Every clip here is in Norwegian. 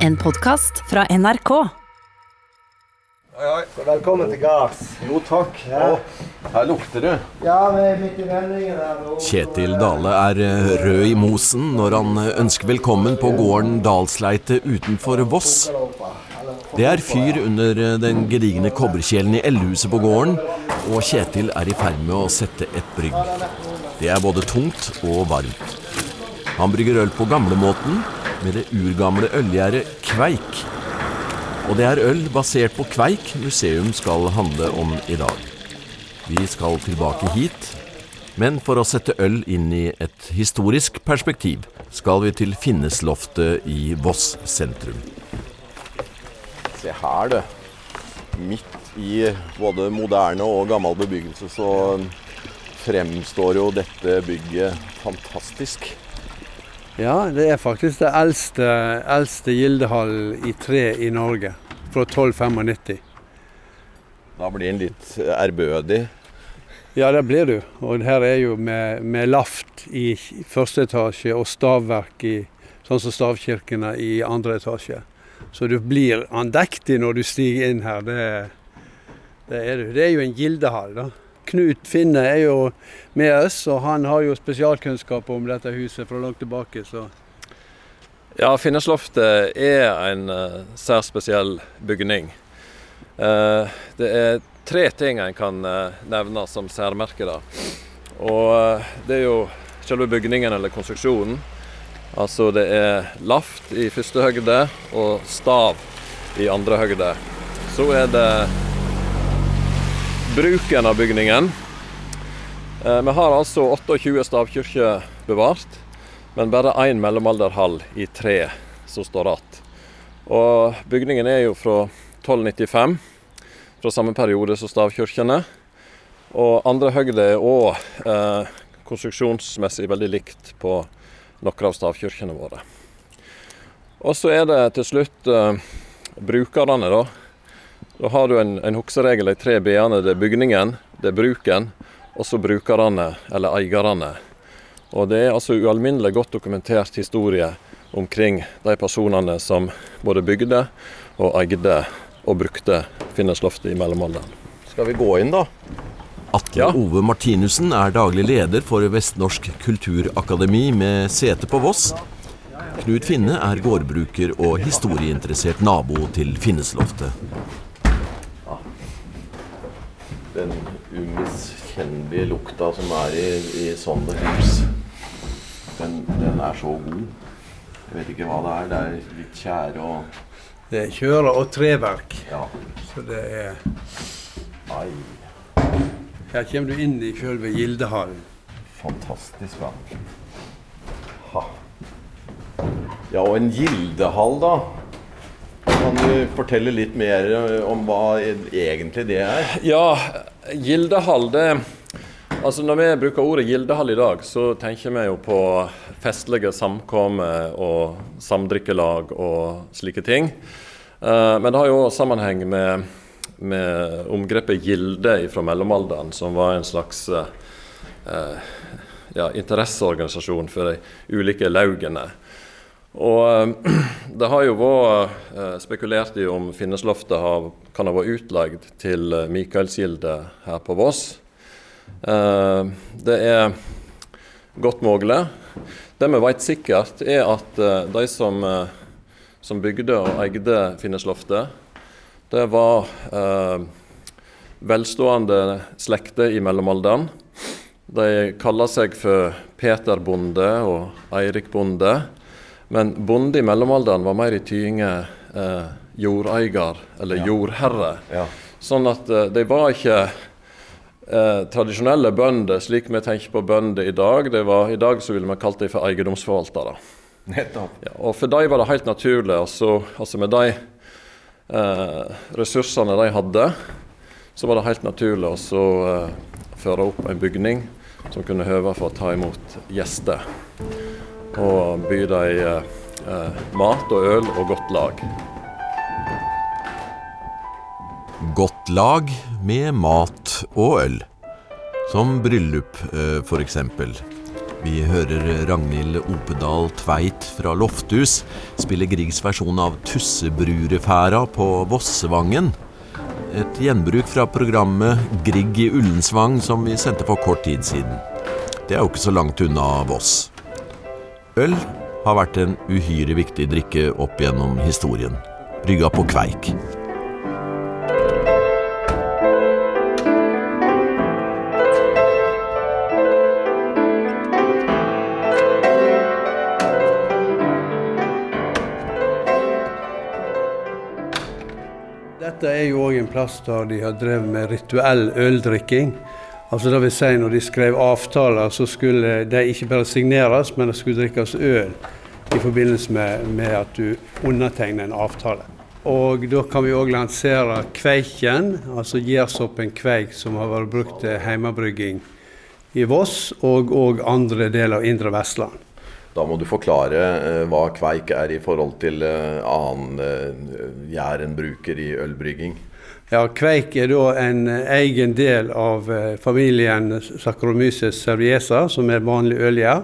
En podkast fra NRK. Oi, oi. Velkommen til gards. Jo, takk. Ja. Her lukter det. Ja, midt i vendingen nå. Kjetil Dale er eh, rød i mosen når han eh, ønsker velkommen på gården Dalsleite utenfor Voss. Det er fyr under eh, den gedigne kobberkjelen i eldhuset på gården, og Kjetil er i ferd med å sette et brygg. Det er både tungt og varmt. Han brygger øl på gamlemåten, med det urgamle ølgjæret Kveik. Og det er øl basert på Kveik museum skal handle om i dag. Vi skal tilbake hit, men for å sette øl inn i et historisk perspektiv, skal vi til Finnesloftet i Voss sentrum. Se her, du. Midt i både moderne og gammel bebyggelse så fremstår jo dette bygget fantastisk. Ja, det er faktisk det eldste, eldste gildehall i tre i Norge. Fra 1295. Da blir en litt ærbødig. Ja, det blir du. Og her er jo med, med laft i første etasje og stavverk i sånn som stavkirkene i andre etasje. Så du blir andektig når du stiger inn her. Det, det, er, du. det er jo en gildehall, da. Knut Finne er jo med oss, og han har jo spesialkunnskap om dette huset fra langt tilbake. så... Ja, Finnesloftet er en uh, særs spesiell bygning. Uh, det er tre ting en kan uh, nevne som særmerker. da. Og Det er jo selve bygningen eller konstruksjonen. Altså det er laft i første høgde og stav i andre høgde. Så er det bruken av bygningen. Eh, vi har altså 28 stavkirker bevart, men bare én mellomalderhall i tre som står igjen. Og bygningen er jo fra 1295, fra samme periode som stavkirkene. Og andre høgde er òg eh, konstruksjonsmessig veldig likt på noen av stavkirkene våre. Og så er det til slutt eh, brukerne, da. Da har du en, en hukseregel, de tre b-ene. Det er bygningen, det er bruken, og så brukerne, eller eierne. Og det er altså ualminnelig godt dokumentert historie omkring de personene som både bygde og eide og brukte Finnesloftet i mellomalderen. Skal vi gå inn, da? Atle Ja. Ove Martinussen er daglig leder for Vestnorsk kulturakademi med sete på Voss. Knut Finne er gårdbruker og historieinteressert nabo til Finnesloftet. Den umiskjennelige lukta som er i, i sånne hus, den, den er så god. Jeg vet ikke hva det er. Det er litt tjære og Det er kjøre- og treverk. Ja. Så det er Ai. Her kommer du inn i sjølve gildehallen. Fantastisk, da. Ja, og en gildehall, da. Kan du fortelle litt mer om hva egentlig det er? Ja, gildehall, det Altså Når vi bruker ordet gildehall i dag, så tenker vi jo på festlige samkommer og samdrikkelag og slike ting. Eh, Men det har jo sammenheng med, med omgrepet gilde fra mellomalderen, som var en slags eh, ja, interesseorganisasjon for de ulike laugene. Og eh, det har jo vært eh, spekulert i om Finnesloftet kan ha vært utleid til eh, Mikaelsgilde her på Voss. Det er godt mulig. Det vi vet sikkert, er at de som, som bygde og eide Finnesloftet, det var velstående slekter i mellomalderen. De kaller seg for Peter Bonde og Eirik Bonde. Men bonde i mellomalderen var mer i tyinge eh, jordeier eller jordherre. Ja. Sånn at eh, de var ikke eh, tradisjonelle bønder slik vi tenker på bønder i dag. Det var, I dag så ville vi kalt dem for eiendomsforvaltere. Nettopp. Ja, og for dem var det helt naturlig, altså, altså med de eh, ressursene de hadde, så var det helt naturlig å så, eh, føre opp en bygning som kunne høve for å ta imot gjester. Og by dem eh, eh, mat og øl og godt lag. Godt lag med mat og øl. Som bryllup, f.eks. for eksempel. Vi hører Ragnhild Opedal Tveit fra Lofthus spille Griegs versjon av Tussebrurefæra på Vossevangen. Et gjenbruk fra programmet Grieg i Ullensvang som vi sendte for kort tid siden. Det er jo ikke så langt unna Voss. Øl har vært en uhyre viktig drikke opp gjennom historien. Brygga på kveik. Dette er jo òg en plass der de har drevet med rituell øldrikking. Altså det vil si Når de skrev avtaler, så skulle de ikke bare signeres, men det skulle drikkes øl i forbindelse med, med at du undertegner en avtale. Og Da kan vi òg lansere kveiken, altså gjærsoppen kveik, som har vært brukt til hjemmebrygging i Voss og og andre deler av Indre Vestland. Da må du forklare eh, hva kveik er i forhold til eh, annen eh, gjær en bruker i ølbrygging. Ja, Kveik er da en egen del av eh, familien Saccharomyces Serviesa, som er vanlig ølgjær.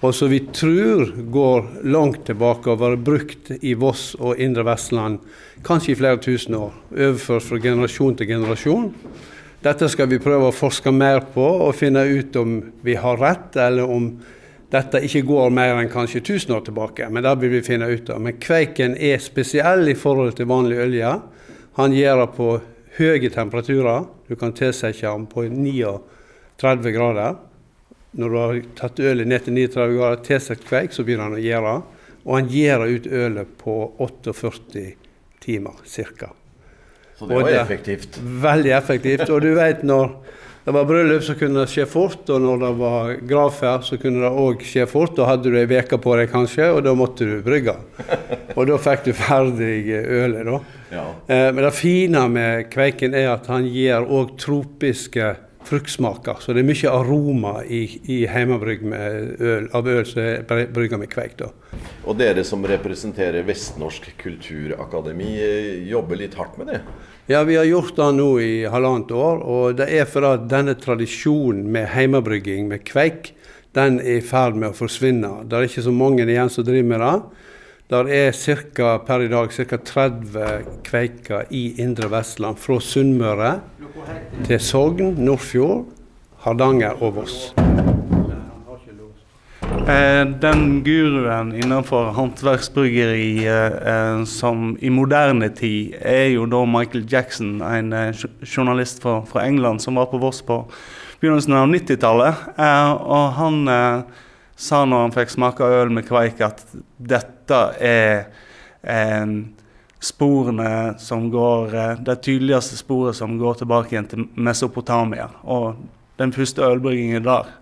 Og som vi tror går langt tilbake og vært brukt i Voss og Indre Vestland kanskje i flere tusen år. Overført fra generasjon til generasjon. Dette skal vi prøve å forske mer på og finne ut om vi har rett, eller om dette ikke går mer enn kanskje 1000 år tilbake. Men det vil vi finne ut av. Men kveiken er spesiell i forhold til vanlig olje. Han gjør det på høye temperaturer. Du kan tilsette den på 39 grader. Når du har tatt ølet ned til 39 grader, tilsett kveik, så begynner han å gjøre. Og han gjør ut ølet på 48 timer ca. Så det var det- effektivt. Veldig effektivt. Og du vet når det var bryllup, så kunne det skje fort. Og når det var gravferd, så kunne det òg skje fort. Da hadde du ei uke på deg kanskje, og da måtte du brygge. Og da fikk du ferdig ølet, da. Ja. Eh, Men det fine med kveiken er at han gir òg tropiske fruktsmaker. Så det er mye aroma i, i hjemmebrygg med øl, av øl som er brygga med kveik. da. Og dere som representerer Vestnorsk kulturakademi, eh, jobber litt hardt med det? Ja, vi har gjort det nå i halvannet år. Og det er fordi denne tradisjonen med heimebrygging med kveik, den er i ferd med å forsvinne. Det er ikke så mange igjen som driver med det. Det er cirka, per i dag ca. 30 kveiker i Indre Vestland, fra Sunnmøre til Sogn, Nordfjord, Hardanger og Voss. Eh, Den guruen innenfor håndverksbryggeri eh, eh, som i moderne tid er jo da Michael Jackson, en journalist fra, England som var på Voss på begynnelsen av 90-tallet. Eh, og han sa når han fikk smake øl med kveik, at dette er sporene som går Det tydeligste sporet som går tilbake igjen til Mesopotamia. Og den første ølbryggingen der.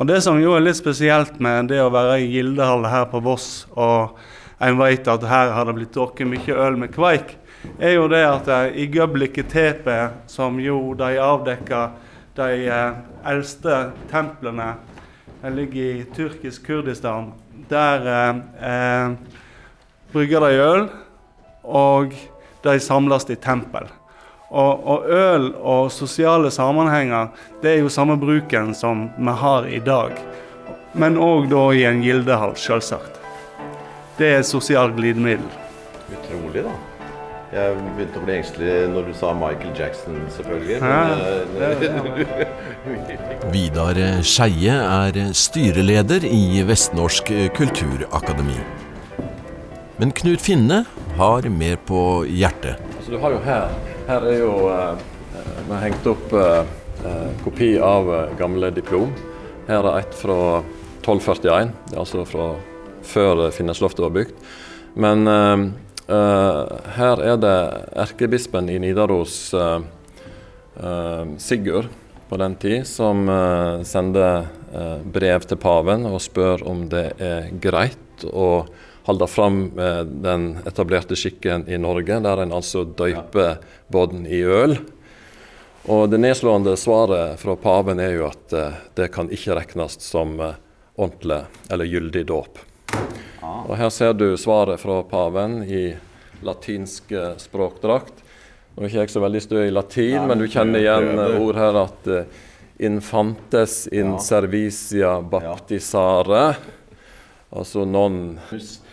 Og Det som jo er litt spesielt med det å være i Gildehall her på Voss, og en vet at her har det blitt drukket mye øl med kveik, er jo det at eh, i Göbekli Tepe, som jo de avdekker de eh, eldste templene, de ligger i tyrkisk Kurdistan, der eh, eh, brygger de øl, og de samles i tempel. Og, og øl og sosiale sammenhenger, det er jo samme bruken som vi har i dag. Men òg da i en gildehall, selvsagt. Det er et sosialt glidemiddel. Utrolig, da. Jeg begynte å bli engstelig når du sa Michael Jackson, selvfølgelig. Ja, Men, eh, Vidar Skeie er styreleder i Vestnorsk kulturakademi. Men Knut Finne har mer på hjertet. Altså, du har jo her Her er jo eh, Vi har hengt opp eh, eh, kopi av gamle diplom. Her er et fra 1241, det er altså fra før Finnesloftet var bygd. Men her er det erkebispen i Nidaros, Sigurd, på den tid, som sender brev til paven og spør om det er greit å holde fram eh, den etablerte skikken i Norge, der en altså døyper båten i øl. Og Det nedslående svaret fra paven er jo at eh, det kan ikke regnes som eh, ordentlig eller gyldig dåp. Og Her ser du svaret fra paven i latinsk språkdrakt. Nå er ikke jeg så veldig stø i latin, men du kjenner igjen ord her at infantes in servicia baptisare. Altså non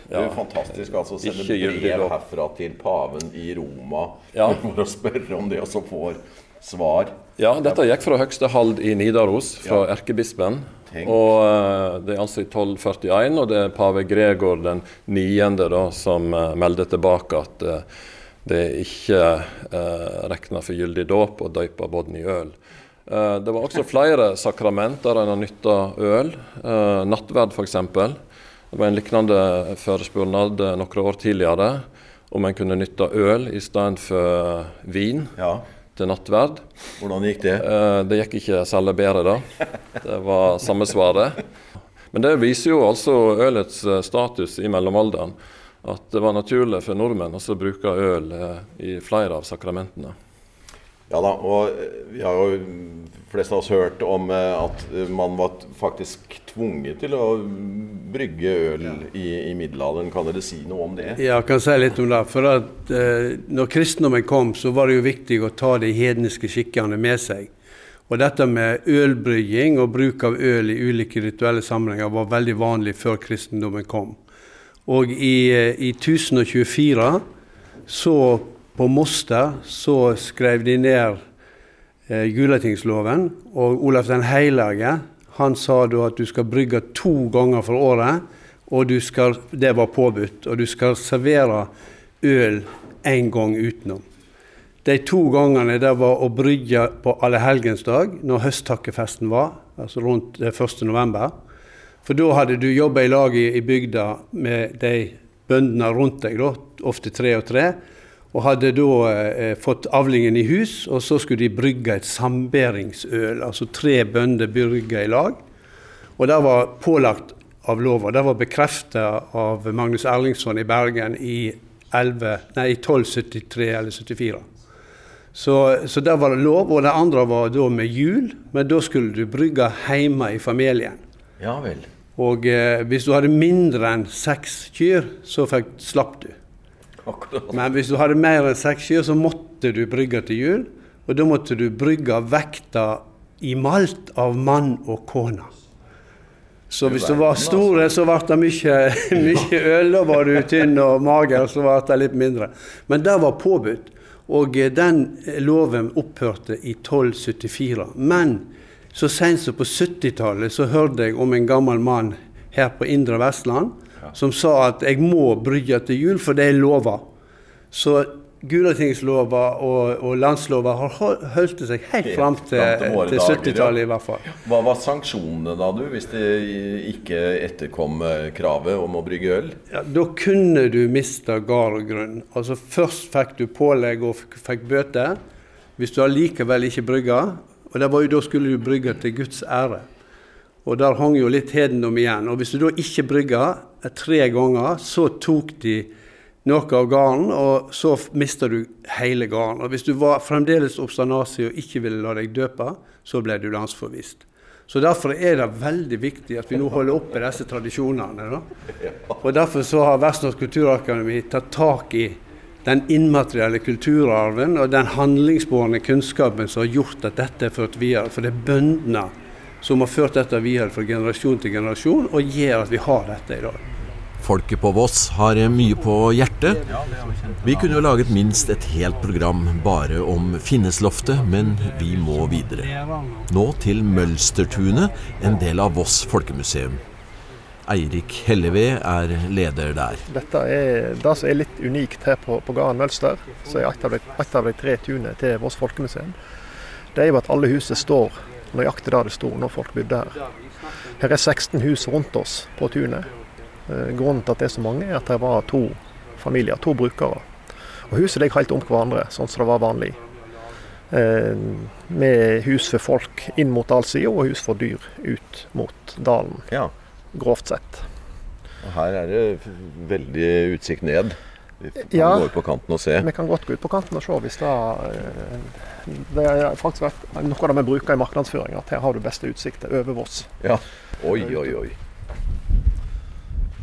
Det er jo fantastisk altså, å sende brev herfra til paven i Roma for å spørre om det, og så får svar. Ja, dette gikk fra høgste hald i Nidaros, fra Ja. erkebispen. Tenk. Og eh, Det er altså i 1241, og det er pave Gregor den niende da, som uh, melder tilbake at uh, det er ikke uh, regna for gyldig dåp å døype bodden i øl. Uh, det var også flere sakrament der en har nytta øl. Uh, nattverd, f.eks. Det var en lignende forespurnad eh, noen år tidligere om en kunne nytte øl i stedet for vin Ja, til nattverd. Hvordan gikk det? Eh, Det gikk ikke særlig bedre, da. Det var samme svaret. Men det viser jo altså ølets eh, status i mellomalderen. At det var naturlig for nordmenn også å bruke øl i flere av sakramentene. Ja da, og vi har jo flest av oss hørt om eh, at man var faktisk tvunget til å brygge øl i, i middelalderen. Kan dere si noe om det? Ja, jeg kan si litt om det. For at eh, når kristendommen kom, så var det jo viktig å ta de hedniske skikkene med seg. Og dette med ølbrygging og bruk av øl i ulike rituelle sammenhenger var veldig vanlig før kristendommen kom. Og i, eh, i 1024, så på Moster, så skrev de ned Gulatingsloven. Og Olaf den hellige han sa da at du skal brygge to ganger for året, og du skal, det var påbudt. Og du skal servere øl én gang utenom. De to gangene det var å brygge på allehelgensdag, når høsttakkefesten var, altså rundt eh, 1. november. For da hadde du jobba i lag i, i bygda med de bøndene rundt deg, da, ofte tre og tre, og hadde da eh, fått avlingen i hus, og så skulle de brygge et samberingsøl, altså tre bønder brygga i lag. Og det var pålagt av lova. Det var bekrefta av Magnus Erlingsson i Bergen i, 11, nei, i 1273 eller 74. Så, så det var lov. Og det andre var da med jul, men da skulle du brygge hjemme i familien. Ja vel. Og eh, hvis du hadde mindre enn seks kyr, så fikk, slapp du. Akkurat. Men hvis du hadde mer enn seks kyr, så måtte du brygge til jul. Og da måtte du brygge vekta i malt av mann og kone. Så hvis du var store, så ble det mye, mye øl. Da var du tynn og mager, så ble det litt mindre. Men det var påbudt. Og eh, den loven opphørte i 1274. Men så sent som på 70-tallet så hørte jeg om en gammel mann her på Indre Vestland som sa at jeg må brygge til jul, for det er lova. Så Gulatingslova og, og landslova har hol- holdt seg helt fram til, til til 70-tallet ja. i hvert fall. Hva var sanksjonene da, du, hvis det ikke etterkom eh, kravet om å brygge øl? Ja, da kunne du miste gard og grunn. Altså Først fikk du pålegg og fikk bøte. Hvis du allikevel ikke brygga, og det var jo da skulle du brygge til Guds ære. Og der hang jo litt hedendom igjen. Og hvis du da ikke brygga tre ganger, så tok de noe av garden, og så mister du hele garden. Og hvis du var fremdeles obsternasig og ikke ville la deg døpe, så ble du landsforvist. Så Derfor er det veldig viktig at vi nå holder oppe disse tradisjonene. Da. Og Derfor så har Vestnorsk kulturakademi tatt tak i den immaterielle kulturarven og den handlingsbårne kunnskapen som har gjort at dette er ført videre. For det er bøndene som har ført dette videre fra generasjon til generasjon, og gjør at vi har dette i dag. Folket på Voss har mye på hjertet. Vi kunne jo laget minst et helt program bare om Finnesloftet, men vi må videre. Nå til Mølstertunet, en del av Voss folkemuseum. Eirik Helleved er leder der. Dette er det som er litt unikt her på, på gården Mølster, som er et av de, et av de tre tunene til Voss folkemuseum. Det er jo at alle husene står nøyaktig der det sto når folk bodde her. Her er 16 hus rundt oss på tunet. Eh, Grunnen til at det er så mange, er at det var to familier, to brukere. Og Huset ligger helt om hverandre, sånn som det var vanlig. Eh, Med hus for folk inn mot dalsida og hus for dyr ut mot dalen, Ja. grovt sett. Og her er det veldig utsikt ned. Vi kan Ja. gå ut på kanten og se. Vi kan godt gå ut på kanten og se hvis det eh, Det er faktisk vært noe av det vi bruker i markedsføring, at her har du beste utsikter over Voss. Ja. Oi, oi, oi.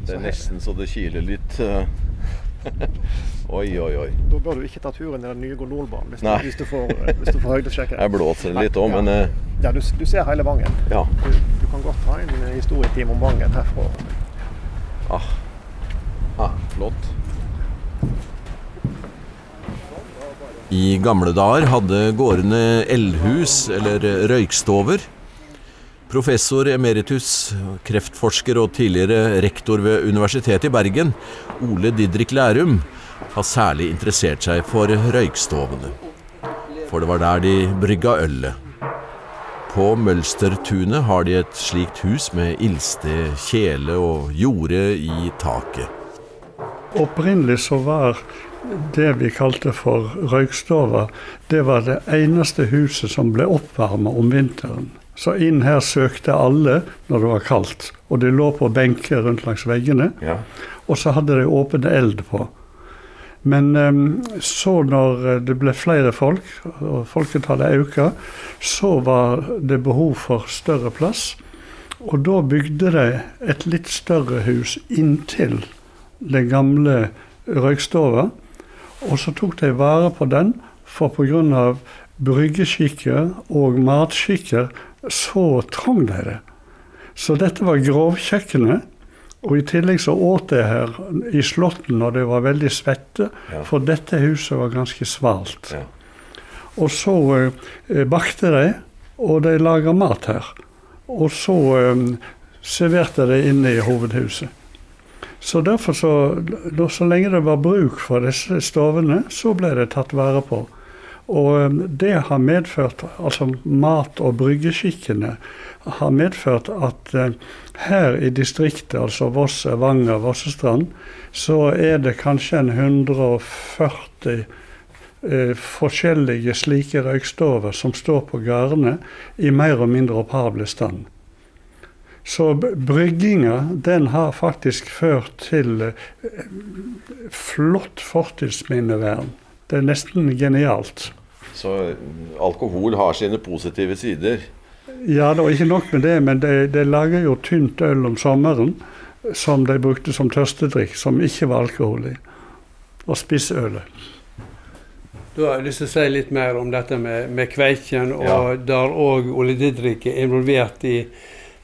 Det er nesten så det kiler litt. eh. Oi, oi, oi. Da bør du ikke ta turen i den nye gondolbanen hvis, hvis, du får, hvis du får høydesjekken. Jeg blåser litt òg, men eh, Ja, du, du ser hele Vangen. ja. Du, du kan godt ha en historietime om Vangen herfra. Ah, flott. I gamle dager hadde gårdene eldhus, eller røykstover. Professor emeritus, kreftforsker og tidligere rektor ved Universitetet i Bergen, Ole Didrik Lærum, har særlig interessert seg for røykstovene. For det var der de brygga ølet. På Mølstertunet har de et slikt hus med ildsted, kjele og jorde i taket. Opprinnelig så var det vi kalte for røykstova, det var det eneste huset som ble oppvarma om vinteren. Så inn her søkte alle når det var kaldt. Og de lå på benker rundt langs veggene. Ja. Og så hadde de åpen eld på. Men så når eh, det ble flere folk, og folketallet økte, så var det behov for større plass. Og da bygde de et litt større hus inntil den gamle røykstova. Og så tok de vare på den, for pga. bryggeskikker og matskikker så trong de det. Så dette var grovkjøkkenet. Og i tillegg så åt jeg her i Slåtten når de var veldig svette, Ja. for dette huset var ganske svalt. Ja. Og så eh, bakte de, og de laga mat her. Og så eh, serverte de inne i hovedhuset. Så derfor så, så lenge det var bruk for disse stovene, så ble det tatt vare på. Og eh, det har medført, altså mat- og bryggeskikkene, har medført at eh, her i distriktet, altså Voss, Evanger, Vossestrand, så er det kanskje en 140 eh, forskjellige slike røykstover som står på gardene i mer og mindre opphavlig stand. Så brygginga, den har faktisk ført til eh, flott fortidsminnevern. Det er nesten genialt. Så eh, alkohol har sine positive sider. Ja, det var ikke nok med det, men de, de lager jo tynt øl om sommeren som de brukte som tørstedrikk, som ikke var alkohol i. Og spissølet. Da har jeg lyst til å si litt mer om dette med, med Kveiken, og Ja. der òg Ole er involvert i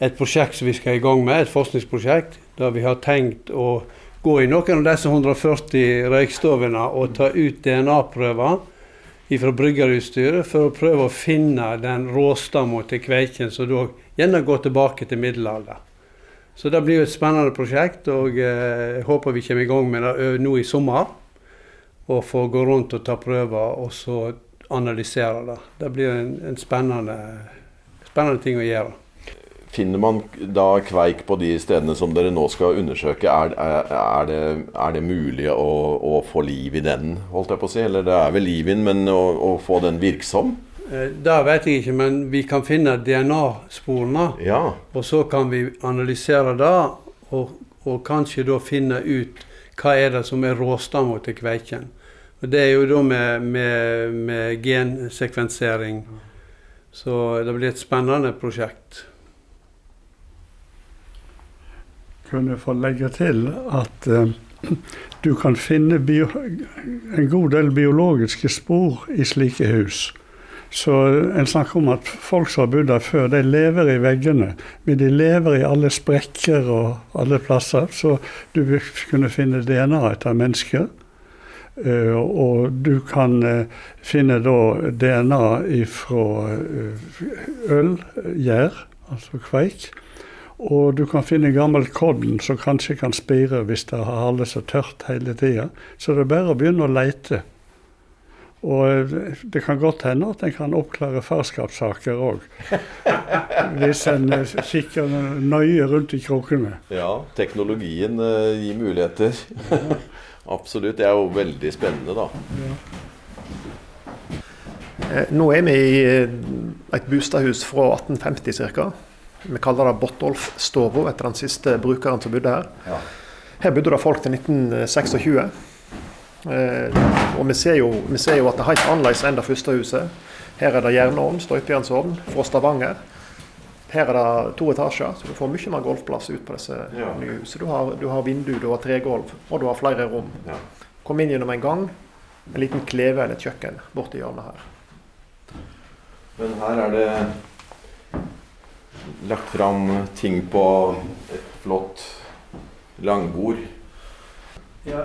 et prosjekt som vi skal i gang med, et forskningsprosjekt, der vi har tenkt å gå i noen av disse 140 røykstovene og ta ut DNA-prøver fra bryggerutstyret for å prøve å finne den råstamma til Kveiken, som da gjerne går tilbake til middelalder. Så det blir jo et spennende prosjekt, og eh, jeg håper vi kommer i gang med det nå i sommer og får gå rundt og ta prøver og så analysere det. Det blir en, en spennende, spennende ting å gjøre. Finner man da kveik på de stedene som dere nå skal undersøke, er, er, er, det, er det mulig å, å få liv i den, holdt jeg på å si? Eller det er vel liv i den, men å, å få den virksom? Eh, Det vet jeg ikke, men vi kan finne DNA-sporene. Ja. Og så kan vi analysere det, og, og kanskje da finne ut hva er det som er råstammen til kveiken. Og Det er jo da med, med, med gensekvensering. Så det blir et spennende prosjekt. Kunne få legge til at eh, du kan finne bio, en god del biologiske spor i slike hus. Så en snakker om at folk som har bodd der før, de lever i veggene. Men de lever i alle sprekker og alle plasser. Så du vil kunne finne DNA etter mennesker. Eh, og du kan eh, finne da DNA fra ølgjær, altså kveik. Og du kan finne gammel kodden som kanskje kan spire hvis det har holdt seg tørt hele tida. Så det er bare å begynne å leite. Og eh, det kan godt hende at en kan oppklare farskapssaker òg. Hvis en eh, kikker nøye rundt i krokene. ja teknologien eh, gir muligheter. Absolutt. Det er jo veldig spennende, da. Ja. Nå er vi i et bostadhus fra 1850 ca. Vi kaller det Bottolf-stova etter den siste brukeren som bodde her. Ja. Her bodde det folk til 1926. Eh, og vi ser, jo, vi ser jo at det er helt annerledes enn det første huset. Her er det jernovn, støypejernsovn fra Stavanger. Her er det to etasjer, så du får mye mer golfplass ut på disse Ja. nye husene. Du har, du har vindu, du har tregulv, og du har flere rom. Ja. Kom inn gjennom en gang. En liten kleve eller et kjøkken borti hjørnet her. Men her er det lagt fram ting på et flott langbord. Ja,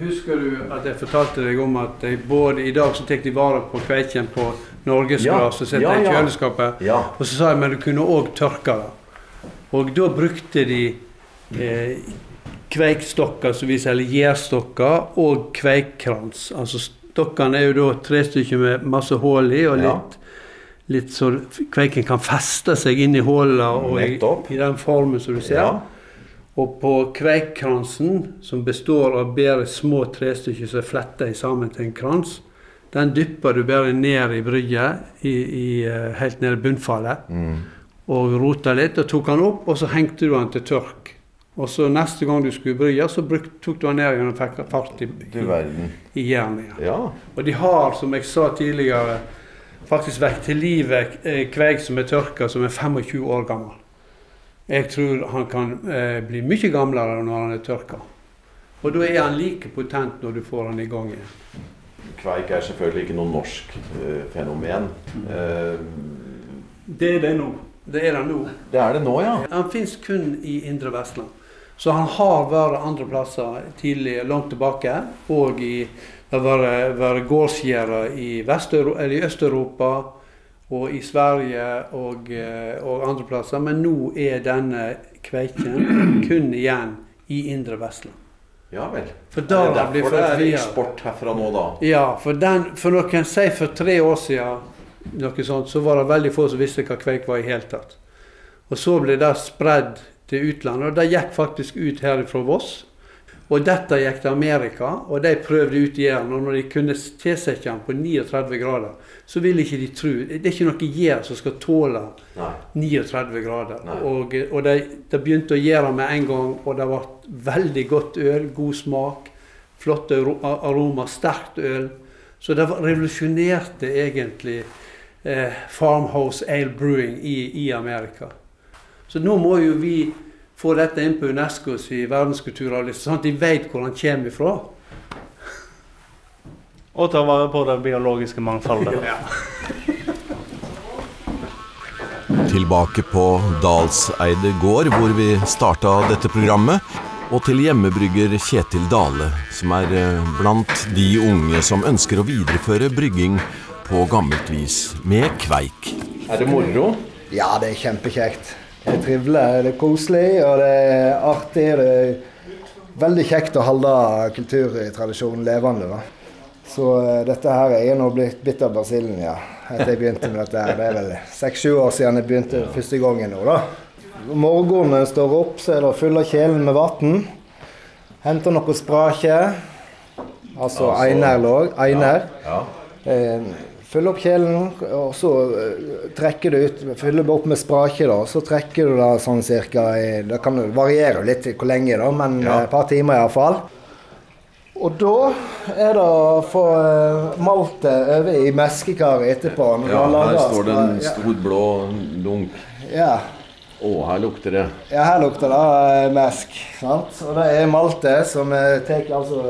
husker du at jeg fortalte deg om at de både i dag så tar de vare på kveiken på norgesglass Ja, og setter ja, i kjøleskapet? Ja. Og så sa jeg men du kunne òg tørke det. Og da brukte de eh, kveikstokker, som vi sier, eller gjærstokker, og kveikkrans. Altså stokkene er jo da tre stykker med masse hull i, og Ja. litt, litt så kveiken kan feste seg inn i hullene og i, i den formen som du ser. Ja. Og på kveikkransen, som består av bare små trestykker som er fletta sammen til en krans, den dypper du bare ned i brygget, i, i, eh, helt ned i bunnfallet, Mm. og rota litt, og tok den opp, og så hengte du den til tørk. Og så neste gang du skulle brygge, så bruk, tok du den ned igjen og fikk fart i, i, i jernet. Ja. Og de har, som jeg sa tidligere, faktisk vekk til livet eh, kveik som er tørka, som er 25 år gammel. Jeg tror han kan eh, bli mye gamlere når han er tørka. Og da er han like potent når du får han i gang igjen. Kveik er selvfølgelig ikke noe norsk eh, fenomen. Eh, Det er det nå. Det er det nå. det er det nå, ja. Han fins kun i Indre Vestland. Så han har vært andre plasser tidlig, langt tilbake. Og i, har vært, vært gårdsgjerder i, i Øst-Europa og i Sverige og, eh, og andre plasser. Men nå er denne kveiken kun igjen i Indre Vestland. Ja vel. For da det er derfor det er eksport herfra nå, da. Ja, for, den, for noen sier for tre år siden noe sånt, så var det veldig få som visste hva kveik var i hele tatt. Og så ble det spredd til utlandet, og det gikk faktisk ut her fra Voss. Og dette gikk til Amerika, og de prøvde ut gjæren. Og når de kunne tilsette den på 39 grader, så ville ikke de tro Det er ikke noe gjær som skal tåle Nei. 39 grader. Nei. Og, og de, de begynte å gjøre med en gang, og det ble veldig godt øl, god smak, flotte aroma, sterkt øl. Så det revolusjonerte egentlig eh, Farmhouse Ale Brewing i, i Amerika. Så nå må jo vi få dette inn på Unescos verdenskulturarvliste, sånn at de vet hvor den kommer ifra. Og ta vare på det biologiske mangfoldet. Tilbake på Dalseide gård, hvor vi starta dette programmet. Og til hjemmebrygger Kjetil Dale, som er eh, blant de unge som ønsker å videreføre brygging på gammelt vis, med kveik. Er det moro? Ja, det er kjempekjekt. Det er trivelig, det er koselig og det er artig. Det er veldig kjekt å holde kulturtradisjonen levende. da. Så eh, dette her er nå blitt bitt av basillen, ja. Etter jeg begynte med dette her. Det er vel seks-sju år siden jeg begynte første gangen nå, da. Om morgenen når jeg står opp, så er det full av kjelen med vann. Henter noe sprake. Altså Altså, einerlåg. Einer. Ja. Eh, Fylle opp kjelen, og så eh, trekker du ut Fyller du opp med sprake, da. Så trekker du da sånn cirka i Det kan variere litt hvor lenge, da, men Ja. eh, et par timer iallfall. Og da er det å få eh, maltet over i meskekaret etterpå. ja, her står det en stor blå lunk. Ja. Å, her lukter det. Ja, her lukter det eh, mesk. sant? Og det er malte som eh, tar altså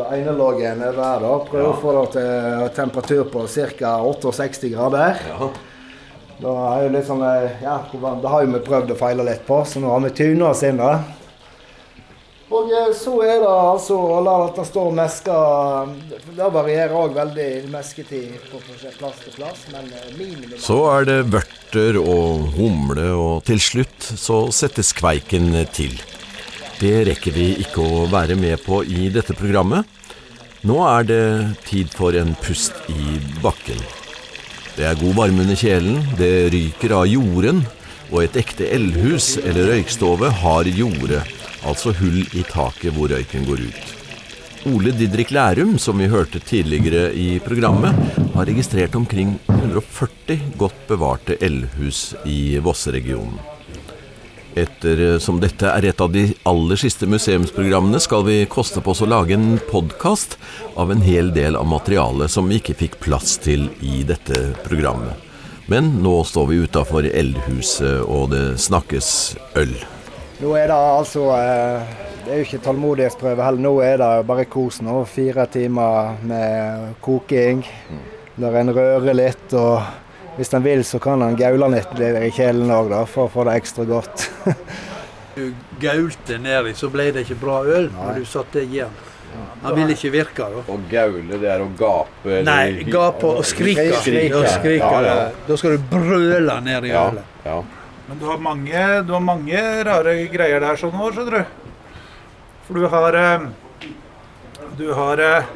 nedover her. da. Prøver Ja. å få det til temperatur på ca. 68 grader. Ja. Da er jo litt sånn, eh, ja, Det har jo vi prøvd og feila litt på, så nå har vi tuna oss inn. da. Og eh, så er det altså å la dette stå og meske Det varierer òg veldig mesketid på plass til plass, men eh, minimum Så er det vørter og humle, og til slutt så settes kveiken til. Det rekker vi ikke å være med på i dette programmet. Nå er det tid for en pust i bakken. Det er god varme under kjelen, det ryker av jorden, og et ekte eldhus eller røykstove har jorde, altså hull i taket hvor røyken går ut. Ole Didrik Lærum, som vi hørte tidligere i programmet, har registrert omkring 140 godt bevarte eldhus i Vosseregionen. Ettersom dette er et av de aller siste museumsprogrammene, skal vi koste på oss å lage en podkast av en hel del av materialet som vi ikke fikk plass til i dette programmet. Men nå står vi utafor eldhuset, og det snakkes øl. Nå er det altså eh, Det er jo ikke tålmodighetsprøve heller. Nå er det bare kos. nå. Fire timer med koking. Der en rører litt. og Hvis en vil, så kan en gaule litt i kjelen òg, for å få det ekstra godt. Du gaulte nedi, så ble det ikke bra øl når du satte det igjen. Han ville ikke virke da. Å gaule, det er å gape eller Nei, gape og skrike. Skrike. Skrike. Ja, ja. Da skal du brøle ned i Ja, ølet. ja. Men du har mange, du har mange rare greier der sånn år, skjønner du. For du har eh, Du har eh,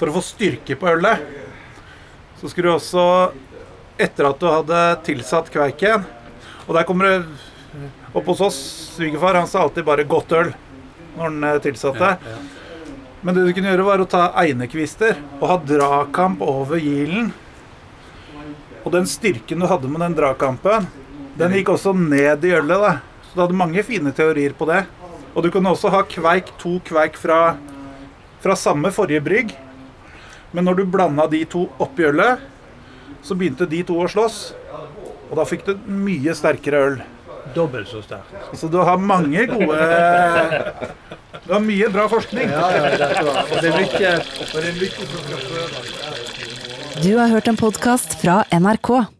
For å få styrke på ølet, så skulle du også Etter at du hadde tilsatt kveiken Og der kommer det opp hos oss, svigerfar, han sa alltid bare 'godt øl' når han eh, tilsatte. Men det du kunne gjøre, var å ta einekvister og ha dragkamp over gilen. Og den styrken du hadde med den dragkampen, den gikk også ned i ølet. da. Så du hadde mange fine teorier på det. Og du kunne også ha kveik, to kveik fra, fra samme forrige brygg. Men når du blanda de to oppi ølet, så begynte de to å slåss. Og da fikk du mye sterkere øl. Dobbelt så sterkt. Så du har mange gode Du har mye bra forskning. Ja, ja, dette var, og det er mye, og det er mye som skal prøves. Du har hørt en podkast fra NRK.